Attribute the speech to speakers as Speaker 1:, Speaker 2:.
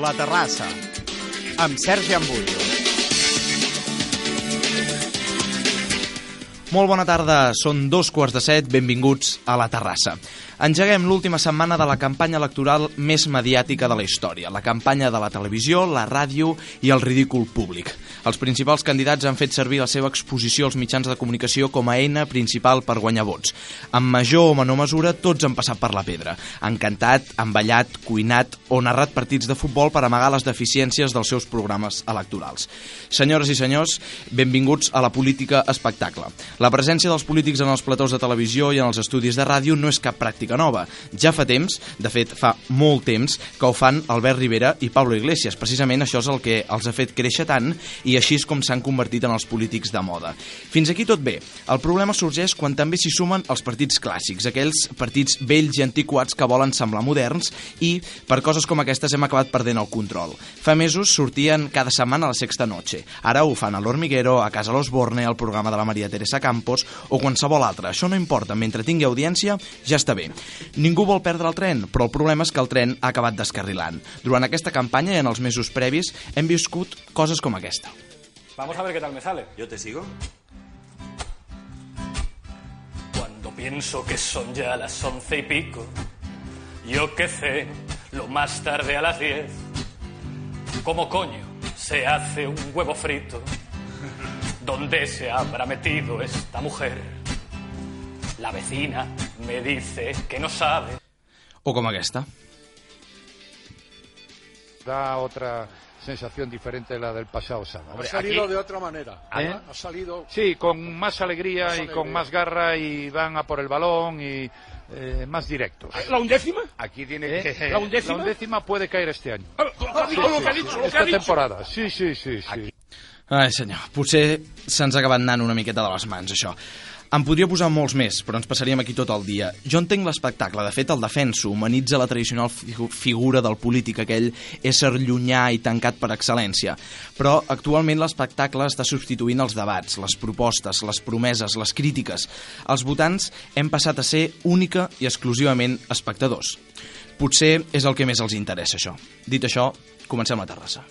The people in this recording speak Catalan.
Speaker 1: La Terrassa, amb Sergi Ambullo. Molt bona tarda, són dos quarts de set, benvinguts a La Terrassa. Engeguem l'última setmana de la campanya electoral més mediàtica de la història, la campanya de la televisió, la ràdio i el ridícul públic. Els principals candidats han fet servir la seva exposició als mitjans de comunicació com a eina principal per guanyar vots. En major o menor mesura, tots han passat per la pedra. Han cantat, han ballat, cuinat o narrat partits de futbol per amagar les deficiències dels seus programes electorals. Senyores i senyors, benvinguts a la política espectacle. La presència dels polítics en els platós de televisió i en els estudis de ràdio no és cap pràctica nova. Ja fa temps, de fet fa molt temps, que ho fan Albert Rivera i Pablo Iglesias. Precisament això és el que els ha fet créixer tant i així és com s'han convertit en els polítics de moda. Fins aquí tot bé. El problema sorgeix quan també s'hi sumen els partits clàssics, aquells partits vells i antiquats que volen semblar moderns i per coses com aquestes hem acabat perdent el control. Fa mesos sortien cada setmana a la Sexta Noche. Ara ho fan a l'Hormiguero, a Casa Los Borne, al programa de la Maria Teresa Campos o qualsevol altre. Això no importa, mentre tingui audiència ja està bé. Ningú vol perdre el tren, però el problema és que el tren ha acabat descarrilant. Durant aquesta campanya i en els mesos previs hem viscut coses com aquesta.
Speaker 2: Vamos a ver qué tal me sale.
Speaker 3: ¿Yo te sigo?
Speaker 2: Cuando pienso que son ya las once y pico, yo que sé, lo más tarde a las diez, ¿cómo coño se hace un huevo frito? ¿Dónde se habrá metido esta mujer? La vecina me dice que no sabe.
Speaker 1: O com aquesta.
Speaker 4: da otra sensación diferente de la del pasado sábado.
Speaker 5: Ha salido de otra manera.
Speaker 4: ¿Eh?
Speaker 5: Ha salido.
Speaker 4: Sí, con más alegría
Speaker 5: Más
Speaker 4: y
Speaker 5: alegría.
Speaker 4: con más garra y van a por el balón y eh, más directos.
Speaker 5: ¿La undécima?
Speaker 4: Aquí tiene
Speaker 5: ¿Eh?
Speaker 4: que...
Speaker 5: ¿La undécima?
Speaker 4: La undécima puede caer este año.
Speaker 5: Ah, Lo que ha dicho, lo que ha dicho, lo que
Speaker 4: Esta temporada. Sí, sí, sí, sí.
Speaker 1: Ai, senyor, potser se'ns ha acabat anant una miqueta de les mans, això. Em podria posar molts més, però ens passaríem aquí tot el dia. Jo entenc l'espectacle, de fet el defenso, humanitza la tradicional figu- figura del polític, aquell ésser llunyà i tancat per excel·lència. Però actualment l'espectacle està substituint els debats, les propostes, les promeses, les crítiques. Els votants hem passat a ser única i exclusivament espectadors. Potser és el que més els interessa, això. Dit això, comencem la terrassa.